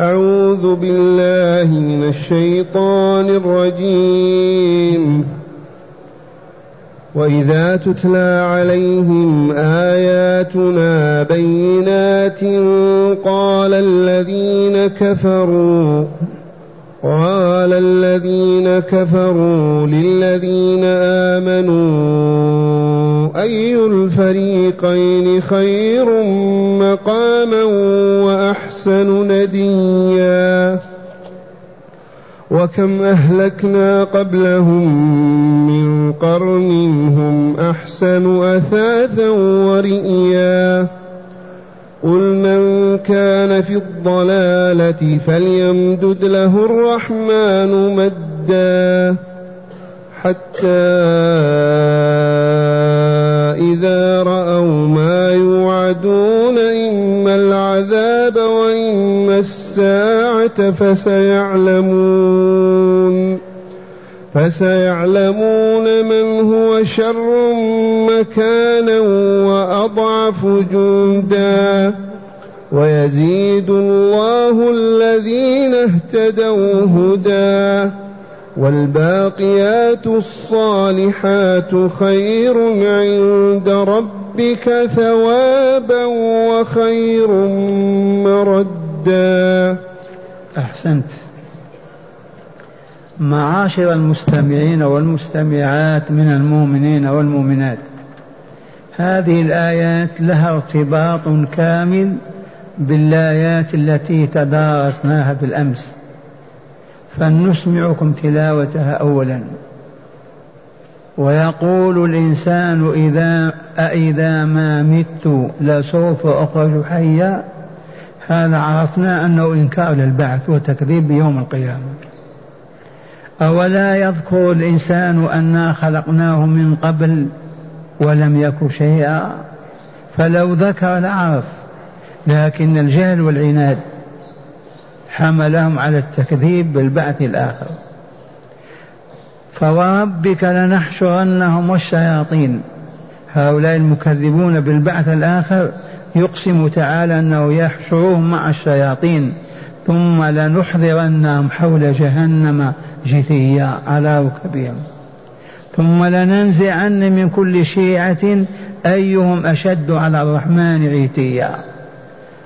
أعوذ بالله من الشيطان الرجيم. وإذا تتلى عليهم آياتنا بينات قال الذين كفروا قال الذين كفروا للذين آمنوا أي الفريقين خير مقاما وأحسن؟ نديا. وكم أهلكنا قبلهم من قرن هم أحسن أثاثا ورئيا. قل من كان في الضلالة فليمدد له الرحمن مدا. حتى إذا رأوا ما يوعدون العذاب وإما الساعة فسيعلمون. فسيعلمون من هو شر مكانا وأضعف جندا. ويزيد الله الذين اهتدوا هدى. والباقيات الصالحات خير عند ربك ثوابا وخير مردا. أحسنت. معاشر المستمعين والمستمعات من المؤمنين والمؤمنات هذه الآيات لها ارتباط كامل بالآيات التي تدارسناها بالأمس. فلنسمعكم تلاوتها اولا. ويقول الإنسان اذا أإذا ما مت لسوف أخرج حيا. هذا عرفنا أنه إنكار للبعث وتكذيب بيوم القيامة. أولا يذكر الإنسان أنا خلقناه من قبل ولم يك شيئا. فلو ذكر لعرف لكن الجهل والعناد حملهم على التكذيب بالبعث الآخر. فوربك لنحشرنهم والشياطين هؤلاء المكذبون بالبعث الآخر يقسم تعالى أنه يحشرهم مع الشياطين ثم لنحضرنهم حول جهنم جثيا. على ركبهم ثم لننزعن من كل شيعة أيهم أشد على الرحمن عيتيا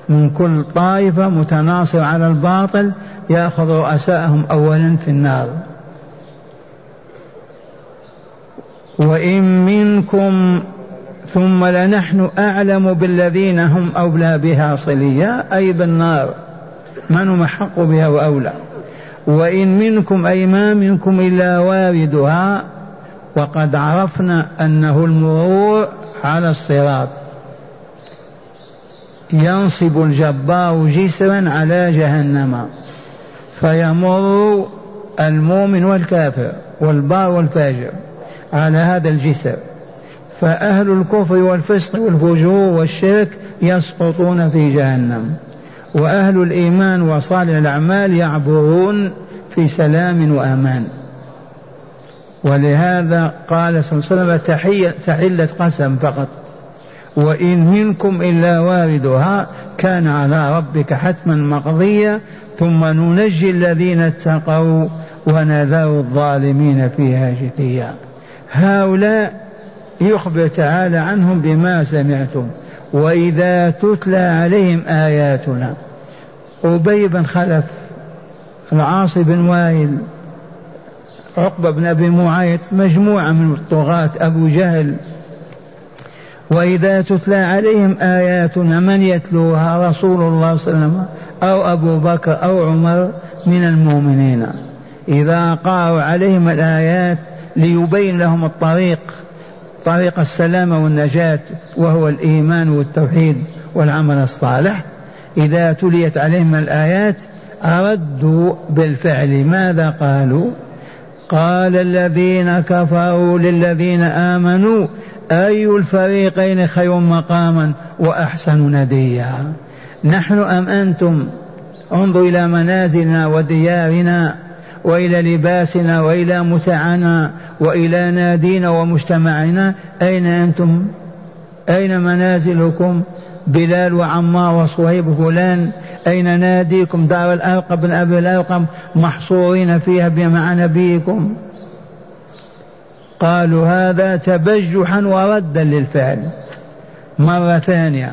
من كل طائفة متناصر على الباطل يأخذ رؤساءهم أولا في النار. وإن منكم ثم لنحن أعلم بالذين هم أولى بها صليا أي بالنار من هم أحق بها وأولى. وإن منكم أي ما منكم إلا واردها وقد عرفنا أنه المرور على الصراط. ينصب الجبار جسرا على جهنم. فيمر المؤمن والكافر والبار والفاجر. على هذا الجسر. فأهل الكفر والفسق والفجور والشرك يسقطون في جهنم. وأهل الإيمان وصالح الأعمال يعبرون في سلام وأمان. ولهذا قال صلى الله عليه وسلم تحية تحلة قسم فقط. وإن منكم إلا واردها كان على ربك حتما مقضيا ثم ننجي الذين اتقوا ونذر الظالمين فيها جثيا. هؤلاء يخبر تعالى عنهم بما سمعتم وإذا تتلى عليهم آياتنا. أبي بن خلف العاص بن وائل عقبة بن أبي معيط مجموعة من الطغاة أبو جهل. وإذا تتلى عليهم آياتنا من يتلوها؟ رسول الله صلى الله عليه وسلم أو أبو بكر أو عمر من المؤمنين. إذا قرأوا عليهم الآيات ليبين لهم الطريق طريق السلامة والنجاة وهو الإيمان والتوحيد والعمل الصالح. إذا تليت عليهم الآيات أردوا بالفعل ماذا قالوا؟ قال الذين كفروا للذين آمنوا أي الفريقين خير مقاما وأحسن نديا؟ نحن أم أنتم؟ انظر إلى منازلنا وديارنا. وإلى لباسنا وإلى متعنا وإلى نادينا ومجتمعنا أين أنتم؟ أين منازلكم؟ بلال وعمار وصهيب فلان أين ناديكم؟ دار الأرقم بن أبي الأرقم محصورين فيها مع نبيكم. قالوا هذا تبجحا وردا للفعل. مرة ثانية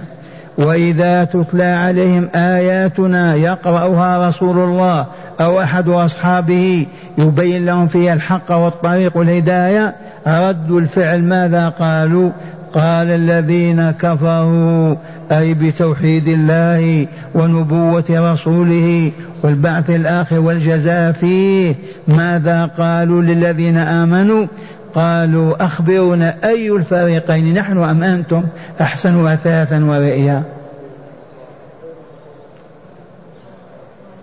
وإذا تتلى عليهم آياتنا يقرأها رسول الله أو أحد أصحابه يبين لهم فيها الحق والطريق والهداية ردوا الفعل ماذا قالوا؟ قال الذين كفروا أي بتوحيد الله ونبوة رسوله والبعث الآخر والجزاء فيه. ماذا قالوا للذين آمنوا؟ قالوا أخبرونا أي الفريقين نحن أم أنتم أحسن أثاثا ورئيا.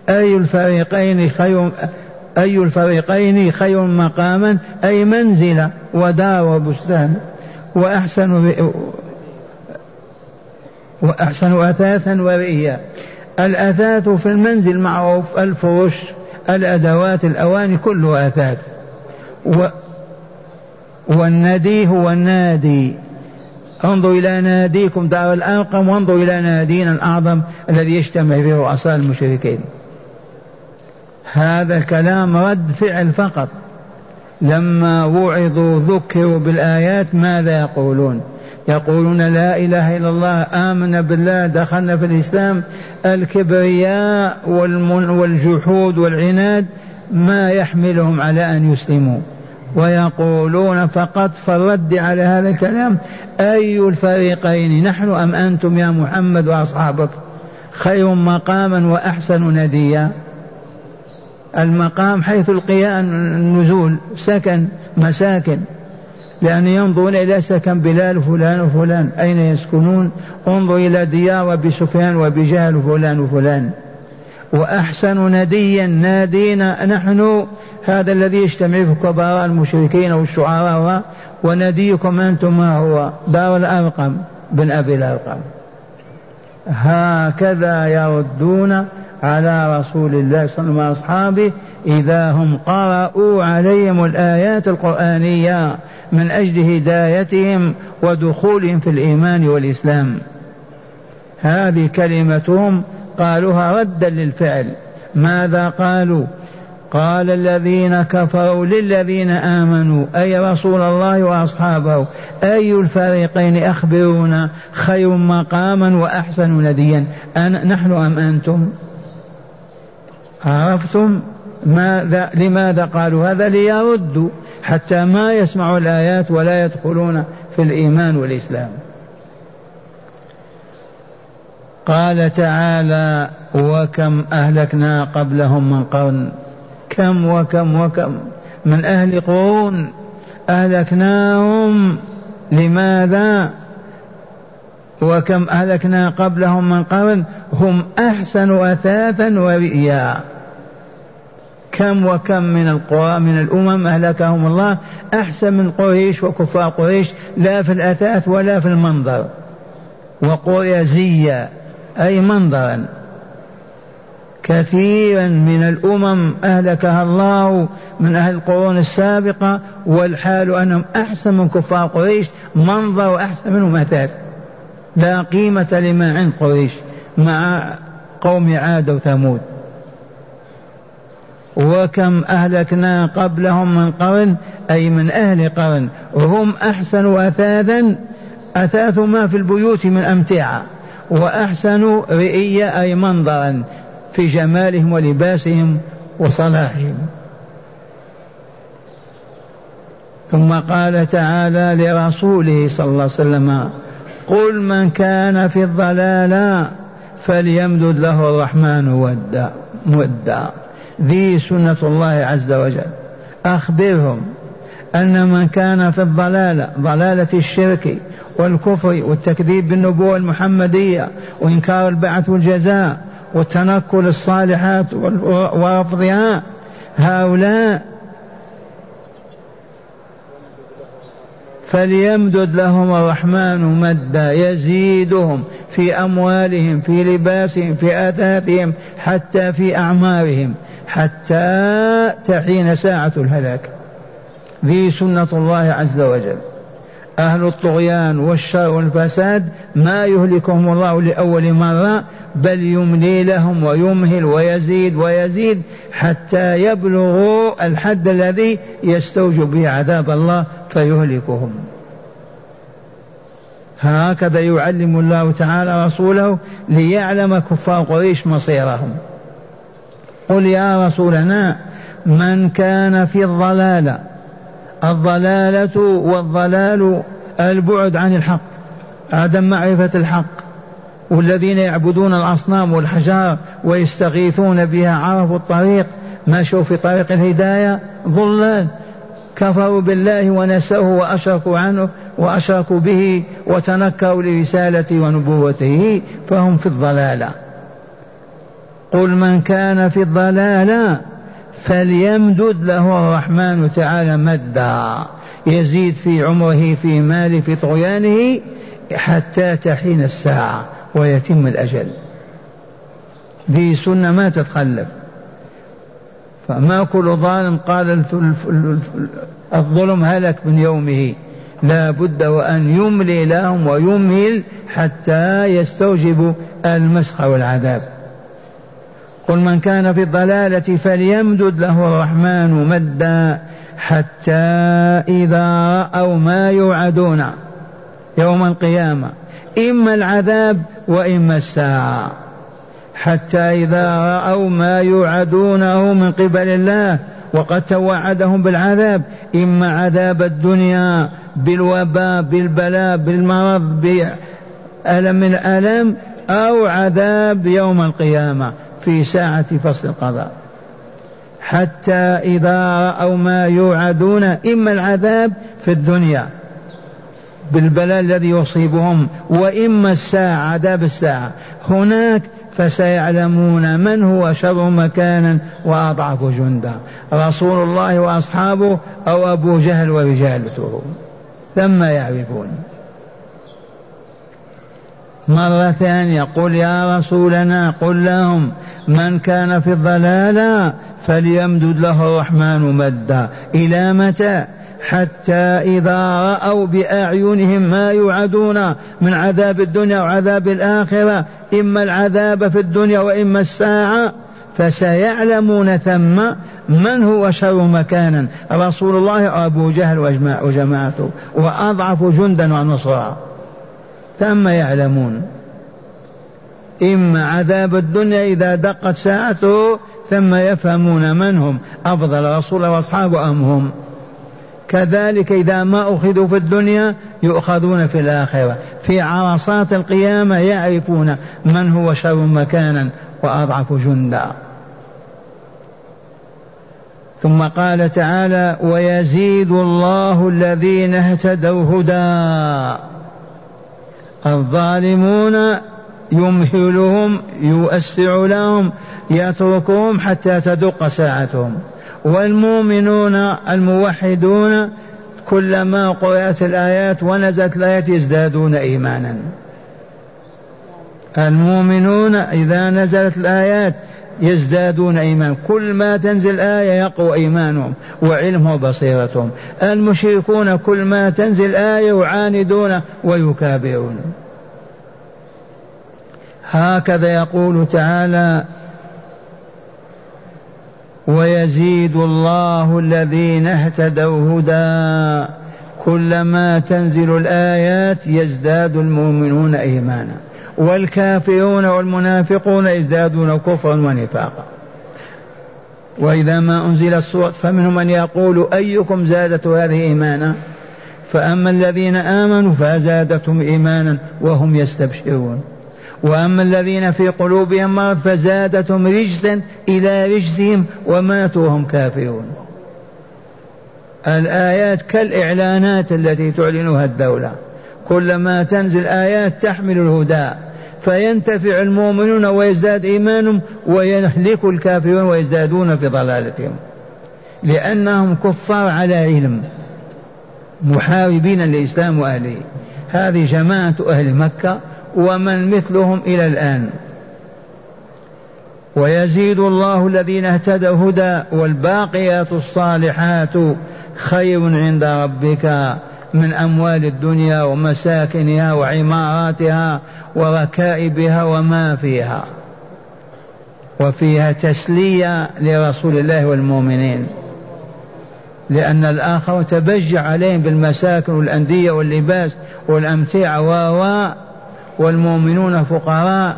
أي الفريقين خير أي الفريقين خير مقاما؟ أي منزلة ودار وبستان. وأحسن وأحسن أثاثا ورئيا. الأثاث في المنزل معروف الفرش الأدوات الأواني كله أثاث. و والندي هو النادي. انظروا إلى ناديكم دار الأرقم وانظروا إلى نادينا الأعظم الذي يجتمع به رؤساء المشركين. هذا الكلام رد فعل فقط. لما وعظوا ذكروا بالآيات ماذا يقولون؟ يقولون لا إله إلا الله آمنا بالله دخلنا في الإسلام. الكبرياء والجحود والعناد ما يحملهم على أن يسلموا. ويقولون فقط في الرد على هذا الكلام أي الفريقين نحن أم أنتم يا محمد وأصحابك؟ خير مقاما وأحسن نديا. المقام حيث القيام النزول سكن مساكن لأن ينظرون إلى سكن بلال فلان وفلان أين يسكنون؟ انظر إلى ديار أبي سفيان وأبي جهل وفلان وفلان. وأحسن نديا نادينا نحن هذا الذي يجتمع في كبراء المشركين والشعراء ونديكم أنتم ما هو؟ دار الأرقم بن أبي الأرقم. هكذا يردون على رسول الله صلى الله عليه وسلم وأصحابه إذا هم قرأوا عليهم الآيات القرآنية من أجل هدايتهم ودخولهم في الإيمان والإسلام. هذه كلمتهم قالوها ردا للفعل. ماذا قالوا؟ قال الذين كفروا للذين آمنوا أي رسول الله وأصحابه أي الفريقين أخبرونا خير مقاما وأحسن نديا أنا نحن أم أنتم؟ عرفتم ماذا لماذا قالوا هذا؟ ليردوا حتى ما يسمعوا الآيات ولا يدخلون في الإيمان والإسلام. قال تعالى وكم أهلكنا قبلهم من قرن؟ كم وكم وكم من أهل قرون أهلكناهم. لماذا؟ وكم أهلكنا قبلهم من قرن هم أحسن أثاثا ورئيا. كم وكم من القرى من الأمم أهلكهم الله أحسن من قريش وكفار قريش لا في الأثاث ولا في المنظر. وقرية زيا أي منظرا. كثيرا من الأمم أهلكها الله من أهل القرون السابقة والحال أنهم أحسن من كفار قريش منظر وأحسن منهم أثاث. لا قيمة لما عند قريش مع قوم عاد وثمود. وكم أهلكنا قبلهم من قرن أي من أهل قرن هم أحسن أثاثا أثاث ما في البيوت من أمتعة وأحسن رئية أي منظرا في جمالهم ولباسهم وصلاحهم. ثم قال تعالى لرسوله صلى الله عليه وسلم قل من كان في الضلال فليمدد له الرحمن ودا مدا ذي سنة الله عز وجل. أخبرهم أن من كان في الضلالة ضلالة الشرك والكفر والتكذيب بالنبوة المحمدية وإنكار البعث والجزاء وتنكل الصالحات ورفضها هؤلاء فليمدد لهم الرحمن مدا يزيدهم في أموالهم في لباسهم في أثاثهم حتى في أعمارهم حتى تحين ساعة الهلاك. ذي سنة الله عز وجل. أهل الطغيان والشر والفساد ما يهلكهم الله لأول مرة بل يملي لهم ويمهل ويزيد ويزيد حتى يبلغوا الحد الذي يستوجب به عذاب الله فيهلكهم. هكذا يعلم الله تعالى رسوله ليعلم كفار قريش مصيرهم. قل يا رسولنا من كان في الضلالة الضلالة والضلال البعد عن الحق عدم معرفة الحق والذين يعبدون الأصنام والحجار ويستغيثون بها عرفوا الطريق مشوا في طريق الهداية ضلال. كفروا بالله ونسوه وأشركوا عنه وأشركوا به وتنكروا لرسالته ونبوته فهم في الضلالة. قل من كان في الضلالة فليمدد له الرحمن تعالى مدا يزيد في عمره في ماله في طغيانه حتى تحين الساعة ويتم الأجل. ذي سنة ما تتخلف. فما كل ظالم قال الظلم هلك من يومه. لا بد وأن يملي لهم ويمهل حتى يستوجبوا المسخ والعذاب. قل من كان في الضلالة فليمدد له الرحمن مدا حتى إذا رأوا ما يوعدون يوم القيامة إما العذاب وإما الساعة. حتى إذا رأوا ما يوعدونه من قبل الله وقد توعدهم بالعذاب إما عذاب الدنيا بالوباء بالبلاء بالمرض بألم من الألم أو عذاب يوم القيامة. في ساعة فصل القضاء. حتى إذا رأوا ما يوعدون إما العذاب في الدنيا بالبلاء الذي يصيبهم وإما الساعة عذاب الساعة. هناك فسيعلمون من هو شر مكانا وأضعف جندا. رسول الله وأصحابه أو أبو جهل ورجالته. ثم يعرفون. مرة ثانية قل يا رسولنا قل لهم من كان في الضلالة فليمدد له الرحمن مدا. إلى متى؟ حتى إذا رأوا بأعينهم ما يوعدون من عذاب الدنيا وعذاب الآخرة إما العذاب في الدنيا وإما الساعة فسيعلمون ثم من هو شر مكانا. رسول الله أبو جهل وجماعته وأضعف جندا ونصرا. ثم يعلمون. إما عذاب الدنيا إذا دقت ساعته ثم يفهمون من هم أفضل رسول وأصحابه أم هم. كذلك إذا ما أخذوا في الدنيا يؤخذون في الآخرة. في عرصات القيامة يعرفون من هو شر مكانا وأضعف جندا. ثم قال تعالى ويزيد الله الذين اهتدوا هدى الظالمون يمهلهم يؤسع لهم يتركهم حتى تدق ساعتهم. والمؤمنون الموحدون كلما قرأت الآيات ونزلت الآيات يزدادون إيمانا. المؤمنون إذا نزلت الآيات يزدادون إيمانا كل ما تنزل آية يقوى إيمانهم وعلمهم وبصيرتهم المشركون كل ما تنزل آية يعاندون ويكابرون. هكذا يقول تعالى ويزيد الله الذين اهتدوا هدى. كلما تنزل الآيات يزداد المؤمنون إيمانا. والكافرون والمنافقون يزدادون كفرا ونفاقا. وإذا ما أنزل السورة فمنهم من يقول أيكم زادت هذه إيمانا؟ فأما الذين آمنوا فزادتهم إيمانا وهم يستبشرون. وأما الذين في قلوبهم مرض فزادتهم رجسا إلى رجسهم وماتوا وهم كافرون. الآيات كالإعلانات التي تعلنها الدولة. كلما تنزل آيات تحمل الهدى. فينتفع المؤمنون ويزداد إيمانهم ويهلك الكافرون ويزدادون في ضلالتهم. لأنهم كفار على علم محاربين للإسلام وأهله. هذه جماعة أهل مكة ومن مثلهم إلى الآن. ويزيد الله الذين اهتدوا هدى والباقيات الصالحات خير عند ربك. من أموال الدنيا ومساكنها وعماراتها وركائبها وما فيها. وفيها تسلية لرسول الله والمؤمنين. لأن الآخر تبجع عليهم بالمساكن والأندية واللباس والأمتعة و والمؤمنون فقراء.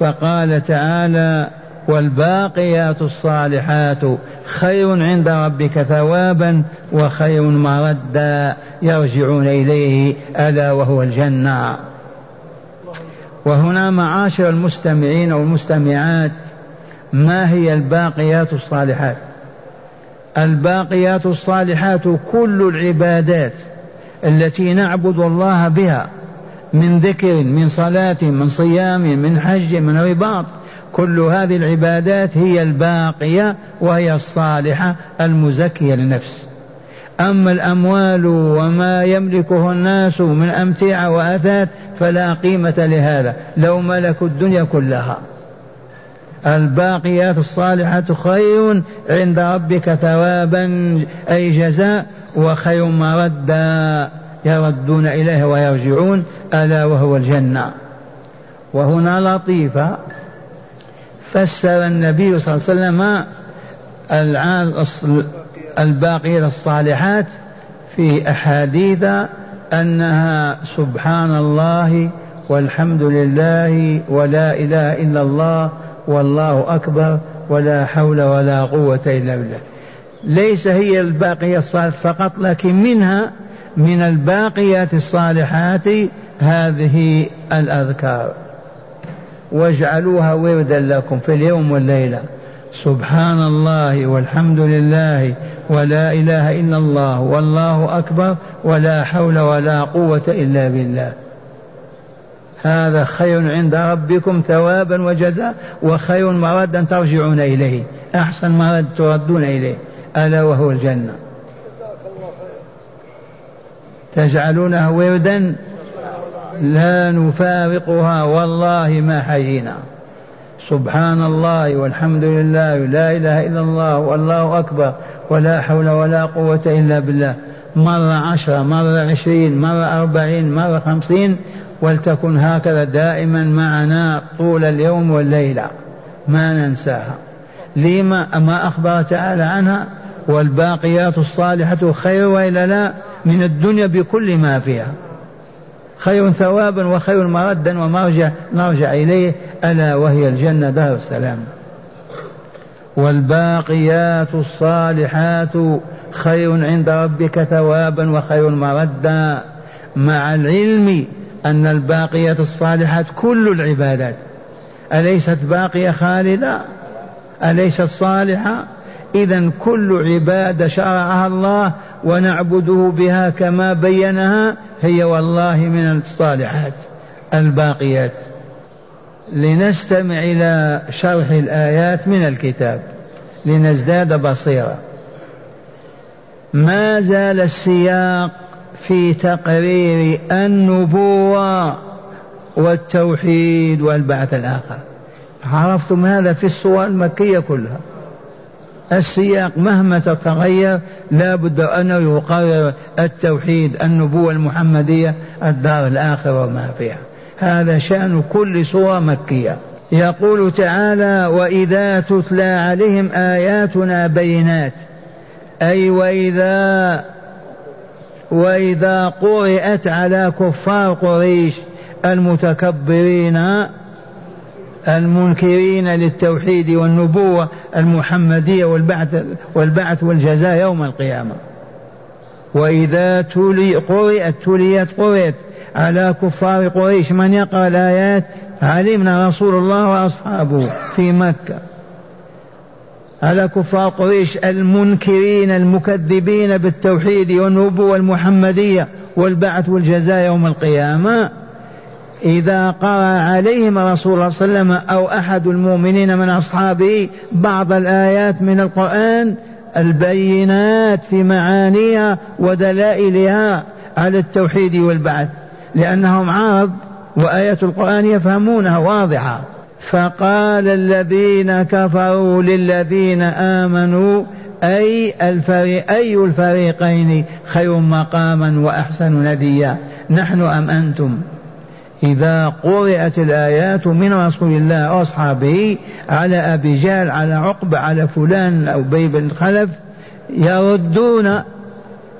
فقال تعالى والباقيات الصالحات خير عند ربك ثوابا وخير مردا يرجعون إليه ألا وهو الجنة. وهنا معاشر المستمعين والمستمعات ما هي الباقيات الصالحات؟ الباقيات الصالحات كل العبادات التي نعبد الله بها من ذكر من صلاة من صيام من حج من رباط. كل هذه العبادات هي الباقية وهي الصالحة المزكية للنفس. أما الأموال وما يملكه الناس من أمتعة وأثاث فلا قيمة لهذا لو ملكوا الدنيا كلها. الباقيات الصالحات خير عند ربك ثوابا أي جزاء وخير مردا يردون إليه ويرجعون ألا وهو الجنة. وهنا لطيفة فسر النبي صلى الله عليه وسلم الباقية الصالحات في أحاديث أنها سبحان الله والحمد لله ولا إله إلا الله والله أكبر ولا حول ولا قوة إلا بالله. ليس هي الباقية الصالحات فقط لكن منها من الباقيات الصالحات هذه الأذكار. واجعلوها وردا لكم في اليوم والليلة. سبحان الله والحمد لله ولا إله إلا الله والله أكبر ولا حول ولا قوة إلا بالله. هذا خير عند ربكم ثوابا وجزاء وخير مردا ترجعون إليه. أحسن مرد تردون إليه. ألا وهو الجنة. تجعلونه وردا لا نفارقها والله ما حيينا. سبحان الله والحمد لله لا إله إلا الله والله أكبر ولا حول ولا قوة إلا بالله. مرة عشرة مرة عشرين مرة أربعين مرة خمسين ولتكن هكذا دائما معنا طول اليوم والليلة. ما ننساها. لما ما أخبر تعالى عنها؟ والباقيات الصالحة خير وإلا لا من الدنيا بكل ما فيها. خير ثوابا وخير مردا ومرجع نرجع إليه. ألا وهي الجنة. دار السلام. والباقيات الصالحات خير عند ربك ثوابا وخير مردا مع العلم أن الباقيات الصالحات كل العبادات. أليست باقية خالدة؟ أليست صالحة؟ إذا كل عبادة شرعها الله ونعبده بها كما بينها هي والله من الصالحات الباقيات. لنستمع إلى شرح الآيات من الكتاب. لنزداد بصيرة. ما زال السياق في تقرير النبوة والتوحيد والبعث الآخر. عرفتم هذا في الصور المكية كلها. السياق مهما تتغير لا بد أنه يقرر التوحيد النبوة المحمدية الدار الآخرة وما فيها. هذا شأن كل سورة مكية. يقول تعالى وإذا تتلى عليهم آياتنا بينات أي وإذا وإذا قرأت على كفار قريش المتكبرين المنكرين للتوحيد والنبوة المحمدية والبعث والبعث والجزاء يوم القيامة. وإذا تلي قرئت تليت قرئت على كفار قريش من يقرأ الآيات علمنا رسول الله وأصحابه في مكة. على كفار قريش المنكرين المكذبين بالتوحيد والنبوة المحمدية والبعث والجزاء يوم القيامة. إذا قرأ عليهم رسول الله صلى الله عليه وسلم أو أحد المؤمنين من أصحابه بعض الآيات من القرآن البينات في معانيها ودلائلها على التوحيد والبعث لأنهم عرب وآيات القرآن يفهمونها واضحة. فقال الذين كفروا للذين آمنوا أي الفريق أي الفريقين خير مقاما وأحسن نديا؟ نحن أم أنتم؟ إذا قرأت الآيات من رسول الله وأصحابه على أبي جهل على عقبة على فلان أو بي بن خلف يردون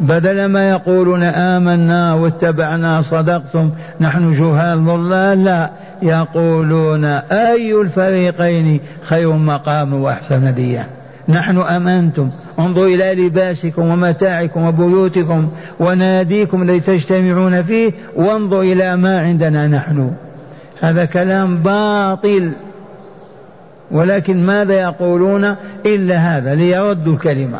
بدل ما يقولون آمنا واتبعنا صدقتم نحن جهال ضلال لا يقولون أي الفريقين خير مقام وأحسن ديا نحن أم أنتم انظروا إلى لباسكم ومتاعكم وبيوتكم وناديكم الذي تجتمعون فيه. وانظروا إلى ما عندنا نحن. هذا كلام باطل. ولكن ماذا يقولون إلا هذا؟ ليردوا الكلمة.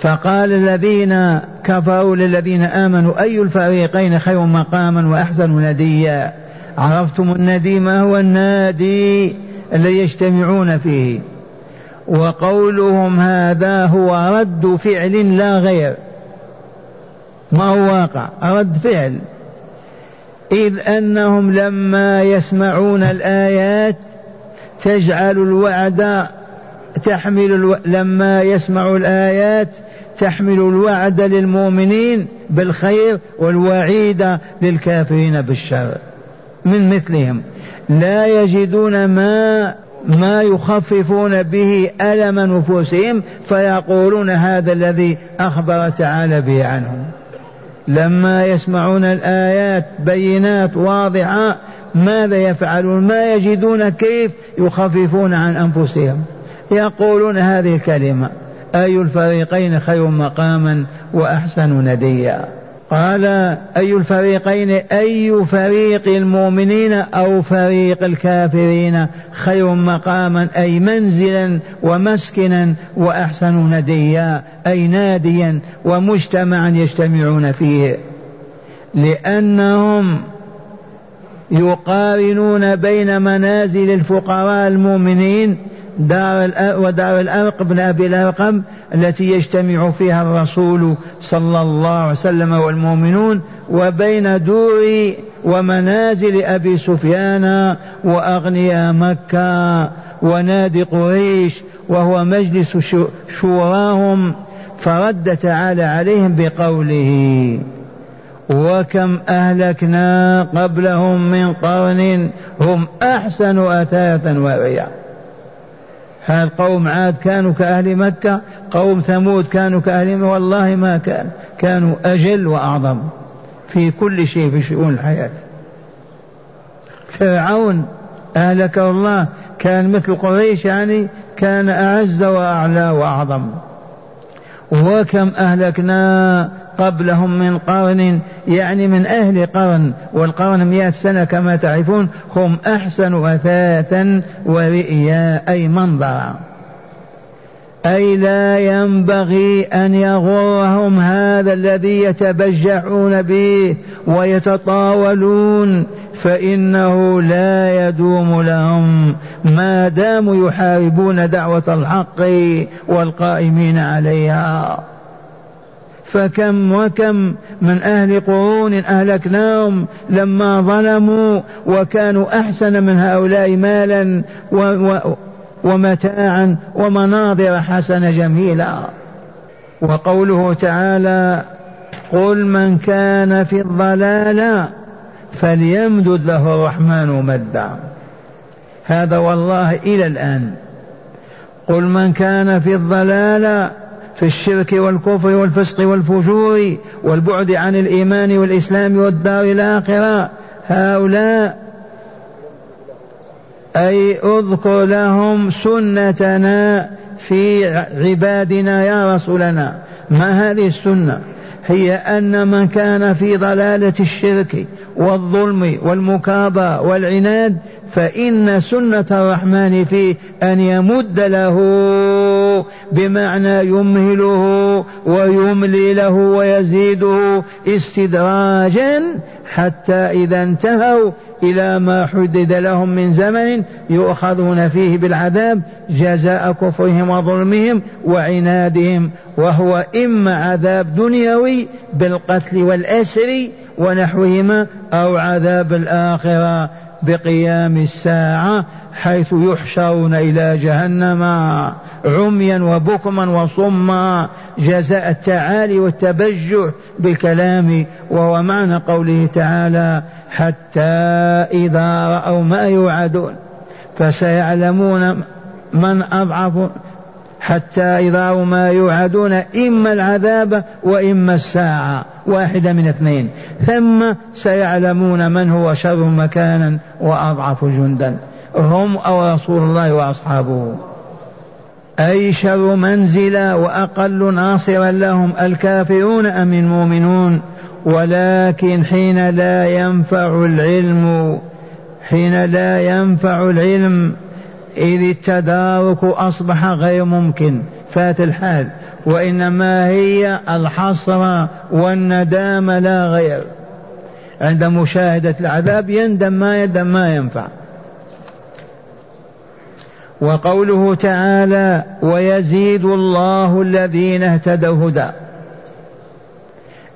فقال الذين كفروا للذين آمنوا أي الفريقين خير مقاما وأحسن نديا؟ عرفتم الندي ما هو النادي الذي يجتمعون فيه. وقولهم هذا هو رد فعل لا غير. ما هو واقع؟ رد فعل. إذ أنهم لما يسمعون الآيات تجعل الوعد تحمل ألو... لما يسمعوا الآيات تحمل الوعد للمؤمنين بالخير والوعيد للكافرين بالشر. من مثلهم. لا يجدون ما ما يخففون به ألم نفوسهم فيقولون هذا الذي أخبر تعالى به عنهم. لما يسمعون الآيات بينات واضحة ماذا يفعلون؟ ما يجدون كيف يخففون عن أنفسهم؟ يقولون هذه الكلمة أي الفريقين خير مقاما وأحسن نديا. قال أي الفريقين أي فريق المؤمنين أو فريق الكافرين خير مقاما أي منزلا ومسكنا وأحسن نديا أي ناديا ومجتمعا يجتمعون فيه. لأنهم يقارنون بين منازل الفقراء المؤمنين دار ودار الأرق بن أبي الأرقم التي يجتمع فيها الرسول صلى الله عليه وسلم والمؤمنون وبين دور ومنازل أبي سفيان وأغنياء مكة ونادي قريش وهو مجلس شوراهم فرد تعالى عليهم بقوله وكم أهلكنا قبلهم من قرن هم أحسن أثاثا ورئا هذا قوم عاد كانوا كأهل مكة قوم ثمود كانوا كأهل مكة. والله ما كان كانوا أجل وأعظم في كل شيء في شؤون الحياة. فرعون أهلكه الله كان مثل قريش يعني كان أعز وأعلى وأعظم. وكم أهلكنا قبلهم من قرن يعني من أهل قرن والقرن مئة سنة كما تعرفون هم أحسن أثاثا ورئيا أي منظرا. أي لا ينبغي أن يغرهم هذا الذي يتبجحون به ويتطاولون فإنه لا يدوم لهم. ما داموا يحاربون دعوة الحق والقائمين عليها. فكم وكم من أهل قرون أهلكناهم لما ظلموا وكانوا أحسن من هؤلاء مالا و و ومتاعا ومناظر حسنة جميلة. وقوله تعالى قل من كان في الضلال فليمدد له الرحمن مدا. هذا والله إلى الآن. قل من كان في الضلال في الشرك والكفر والفسق والفجور والبعد عن الإيمان والإسلام والدار الآخرة هؤلاء أي اذكر لهم سنتنا في عبادنا يا رسولنا. ما هذه السنة؟ هي أن من كان في ضلالة الشرك والظلم والمكابرة والعناد فإن سنة الرحمن فيه أن يمد له بمعنى يمهله ويملي له ويزيده استدراجا حتى إذا انتهوا إلى ما حدد لهم من زمن يؤخذون فيه بالعذاب جزاء كفرهم وظلمهم وعنادهم وهو إما عذاب دنيوي بالقتل والأسر ونحوهما أو عذاب الآخرة بقيام الساعة حيث يحشرون إلى جهنم عميا وبكما وصما جزاء التعالي والتبجح بالكلام وهو معنى قوله تعالى حتى إذا رأوا ما يوعدون. فسيعلمون من أضعف حتى إذا رأوا ما يوعدون إما العذاب وإما الساعة. واحدة من اثنين. ثم سيعلمون من هو شر مكانا وأضعف جندا. هم أو رسول الله وأصحابه. أي شر منزلا وأقل ناصرا لهم الكافرون أم المؤمنون؟ ولكن حين لا ينفع العلم حين لا ينفع العلم إذ التدارك أصبح غير ممكن. فات الحال. وإنما هي الحسرة والندام لا غير. عند مشاهدة العذاب يندم ما يندم ما ينفع. وقوله تعالى ويزيد الله الذين اهتدوا هدى.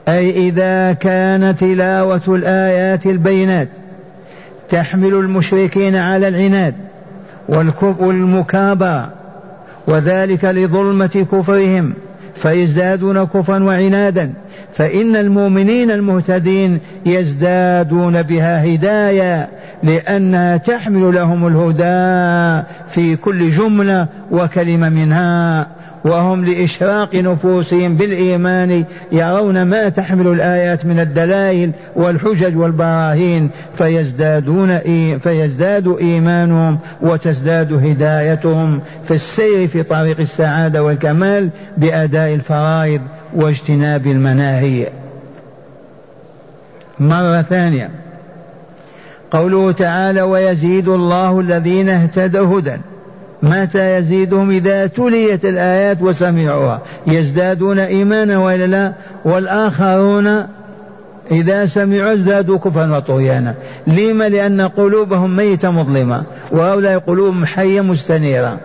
أي إذا كان تلاوة الآيات البينات تحمل المشركين على العناد والمكابرة وذلك لظلمة كفرهم فيزدادون كفرا وعنادا. فإن المؤمنين المهتدين يزدادون بها هداية لأنها تحمل لهم الهدى في كل جملة وكلمة منها. وهم لإشراق نفوسهم بالإيمان يرون ما تحمل الآيات من الدلائل والحجج والبراهين فيزدادون فيزداد إيمانهم وتزداد هدايتهم في السير في طريق السعادة والكمال بأداء الفرائض واجتناب المناهي. مرة ثانية. قوله تعالى ويزيد الله الذين اهتدوا هدى. متى يزيدهم؟ إذا تليت الآيات وسمعوها. يزدادون إيمانا وإلا لا؟ والآخرون إذا سمعوا ازدادوا كفرا وطغيانا. لما؟ لأن قلوبهم ميتة مظلمة وهؤلاء قلوبهم حية مستنيرة.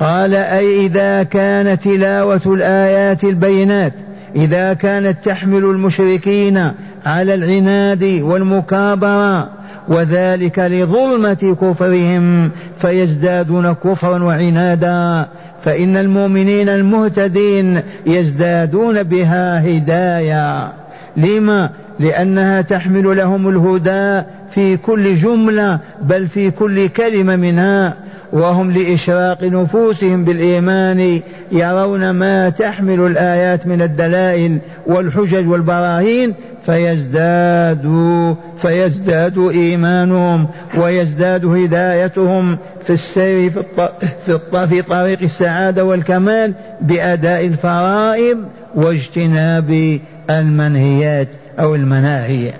قال أي إذا كانت تلاوة الآيات البينات إذا كانت تحمل المشركين على العناد والمكابرة وذلك لظلمة كفرهم فيزدادون كفرا وعنادا فإن المؤمنين المهتدين يزدادون بها هداية لما؟ لأنها تحمل لهم الهدى في كل جملة بل في كل كلمة منها وهم لإشراق نفوسهم بالإيمان يرون ما تحمل الآيات من الدلائل والحجج والبراهين فيزدادوا فيزداد إيمانهم ويزداد هدايتهم في السير في, في, في طريق السعادة والكمال بأداء الفرائض واجتناب المنهيات أو المناهي.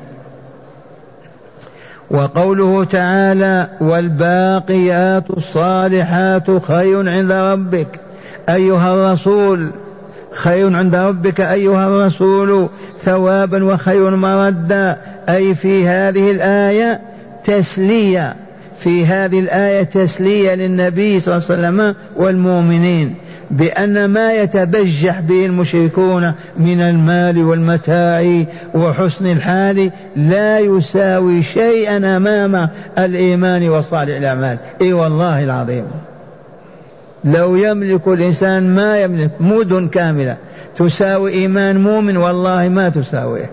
وقوله تعالى والباقيات الصالحات خير عند ربك. أيها الرسول خير عند ربك أيها الرسول ثوابا وخير مردا. أي في هذه الآية تسلية في هذه الآية تسلية للنبي صلى الله عليه وسلم والمؤمنين بأن ما يتبجح به المشركون من المال والمتاع وحسن الحال لا يساوي شيئا أمام الإيمان وصالح الأعمال. إي والله العظيم. لو يملك الإنسان ما يملك مدن كاملة تساوي إيمان مؤمن والله ما تساويه.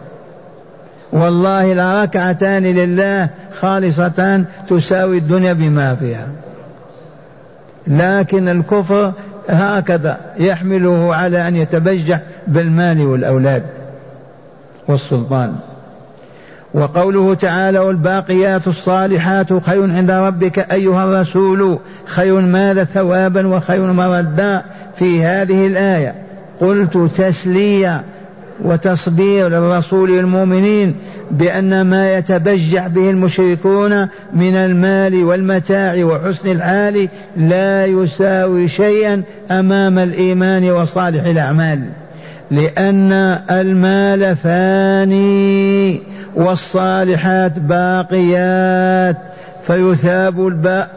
والله لركعتان لله خالصتان تساوي الدنيا بما فيها. لكن الكفر هكذا يحمله على أن يتبجح بالمال والأولاد والسلطان. وقوله تعالى والباقيات الصالحات خير عند ربك أيها الرسول خير ماذا ثوابا وخير مردا في هذه الآية. قلت تسلية وتصبير للرسول المؤمنين بأن ما يتبجح به المشركون من المال والمتاع وحسن الحال لا يساوي شيئا أمام الإيمان وصالح الأعمال. لأن المال فاني والصالحات باقيات فيثاب الباء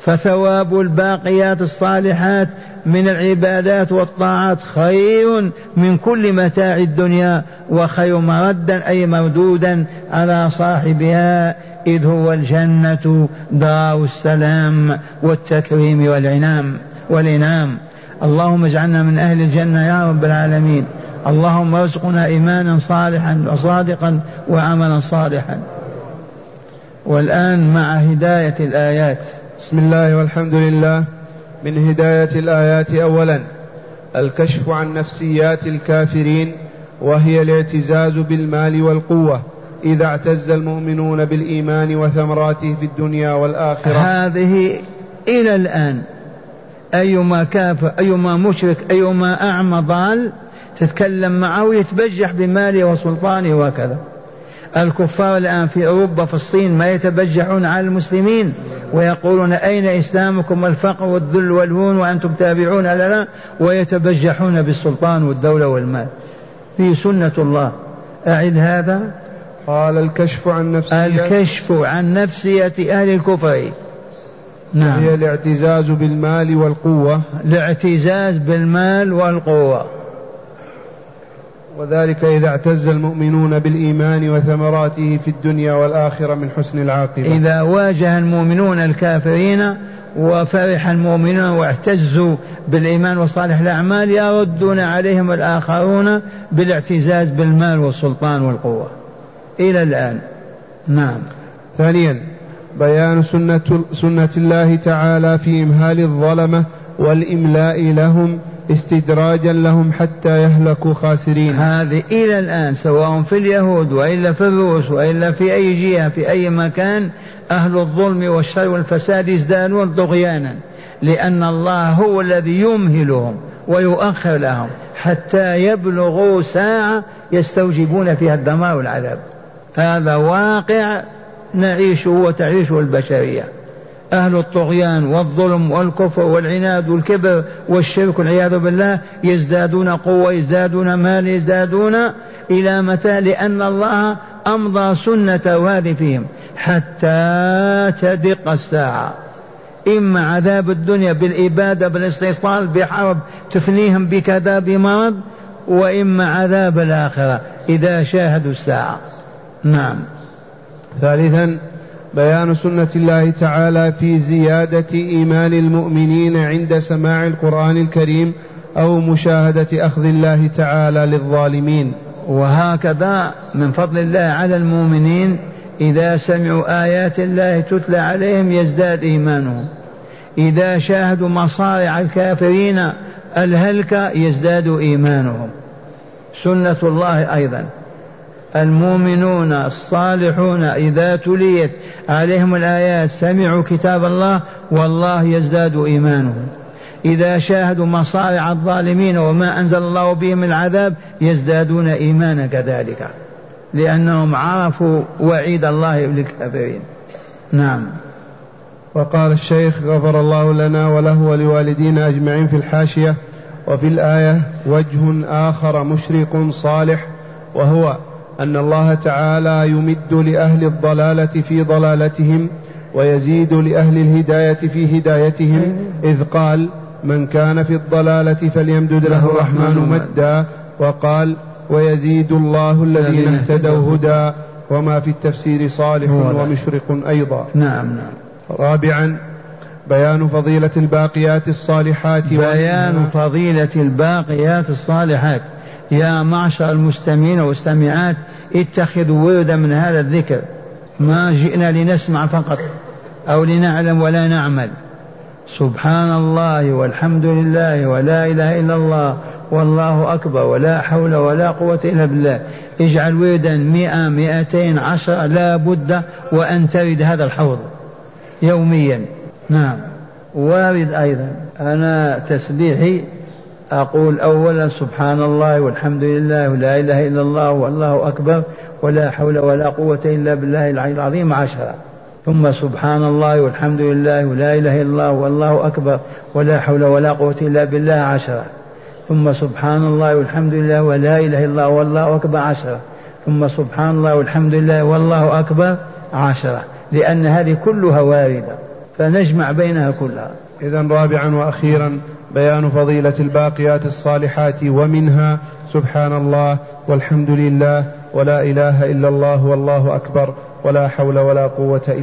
فثواب الباقيات الصالحات من العبادات والطاعات خير من كل متاع الدنيا وخير مردا أي مردودا على صاحبها إذ هو الجنة دار السلام والتكريم والعنام والإنام اللهم اجعلنا من أهل الجنة يا رب العالمين. اللهم ارزقنا إيمانا صالحا وصادقا وعملا صالحا. والآن مع هداية الآيات. بسم الله والحمد لله. من هداية الآيات أولا الكشف عن نفسيات الكافرين وهي الاعتزاز بالمال والقوة. إذا اعتز المؤمنون بالإيمان وثمراته في الدنيا والآخرة. هذه إلى الآن أيما كافر أيما مشرك أيما أعمى ضال تتكلم معه ويتبجح بماله وسلطانه وكذا الكفار الآن في أوروبا في الصين ما يتبجحون على المسلمين ويقولون أين إسلامكم الفقر والذل والهون وأنتم تابعون لنا ويتبجحون بالسلطان والدولة والمال. في سنة الله. أعد هذا. قال الكشف عن نفسية الكشف عن نفسية أهل الكفر. نعم. هي الاعتزاز بالمال والقوة. الاعتزاز بالمال والقوة. وذلك إذا اعتز المؤمنون بالإيمان وثمراته في الدنيا والآخرة من حسن العاقبة. إذا واجه المؤمنون الكافرين وفرح المؤمنون واعتزوا بالإيمان وصالح الأعمال يردون عليهم الآخرون بالاعتزاز بالمال والسلطان والقوة. إلى الآن. نعم. ثانيا بيان سنة, سنة الله تعالى في إمهال الظلمة والإملاء لهم استدراجا لهم حتى يهلكوا خاسرين. هذه إلى الآن سواء في اليهود وإلا في الروس وإلا في أي جهة في أي مكان أهل الظلم والشر والفساد يزدادون طغيانا لأن الله هو الذي يمهلهم ويؤخر لهم حتى يبلغوا ساعة يستوجبون فيها الدمار والعذاب. هذا واقع نعيشه وتعيشه البشرية. أهل الطغيان والظلم والكفر والعناد والكبر والشرك والعياذ بالله يزدادون قوة يزدادون مال يزدادون إلى متى؟ لأن الله أمضى سنة هذه فيهم حتى تدق الساعة. إما عذاب الدنيا بالإبادة بالاستيصال بحرب تفنيهم بكذا بمرض وإما عذاب الآخرة إذا شاهدوا الساعة. نعم. ثالثا بيان سنة الله تعالى في زيادة إيمان المؤمنين عند سماع القرآن الكريم أو مشاهدة أخذ الله تعالى للظالمين. وهكذا من فضل الله على المؤمنين إذا سمعوا آيات الله تتلى عليهم يزداد إيمانهم. إذا شاهدوا مصارع الكافرين الهلك يزداد إيمانهم. سنة الله أيضا. المؤمنون الصالحون إذا تليت عليهم الآيات سمعوا كتاب الله والله يزداد إيمانهم. إذا شاهدوا مصارع الظالمين وما أنزل الله بهم العذاب يزدادون إيمانا كذلك لأنهم عرفوا وعيد الله للكافرين. نعم. وقال الشيخ غفر الله لنا وله ولوالدينا أجمعين في الحاشية وفي الآية وجه آخر مشرق صالح وهو أن الله تعالى يمد لأهل الضلالة في ضلالتهم ويزيد لأهل الهداية في هدايتهم إذ قال من كان في الضلالة فليمدد له الرحمن مدا وقال ويزيد الله الذين اهتدوا هدى وما في التفسير صالح ومشرق أيضا. نعم نعم. رابعا بيان فضيلة الباقيات الصالحات بيان فضيلة الباقيات الصالحات. يا معشر المستمعين والمستمعات اتخذوا وردا من هذا الذكر. ما جئنا لنسمع فقط أو لنعلم ولا نعمل. سبحان الله والحمد لله ولا إله إلا الله والله أكبر ولا حول ولا قوة إلا بالله. اجعل وردا مئة مئتين عشرة لا بد وأن ترد هذا الحوض يوميا. نعم. وارد أيضا. أنا تسبيحي أقول أولا سبحان الله والحمد لله ولا إله إلا الله والله أكبر ولا حول ولا قوة إلا بالله العلي العظيم عشرة. ثم سبحان الله والحمد لله ولا إله إلا الله والله أكبر ولا حول ولا قوة إلا بالله عشرة. ثم سبحان الله والحمد لله ولا إله إلا الله والله أكبر عشرة. ثم سبحان الله والحمد لله والله أكبر عشرة. لأن هذه كلها واردة. فنجمع بينها كلها. إذا رابعا وأخيرا بيان فضيلة الباقيات الصالحات ومنها سبحان الله والحمد لله ولا إله إلا الله والله أكبر ولا حول ولا قوة إلا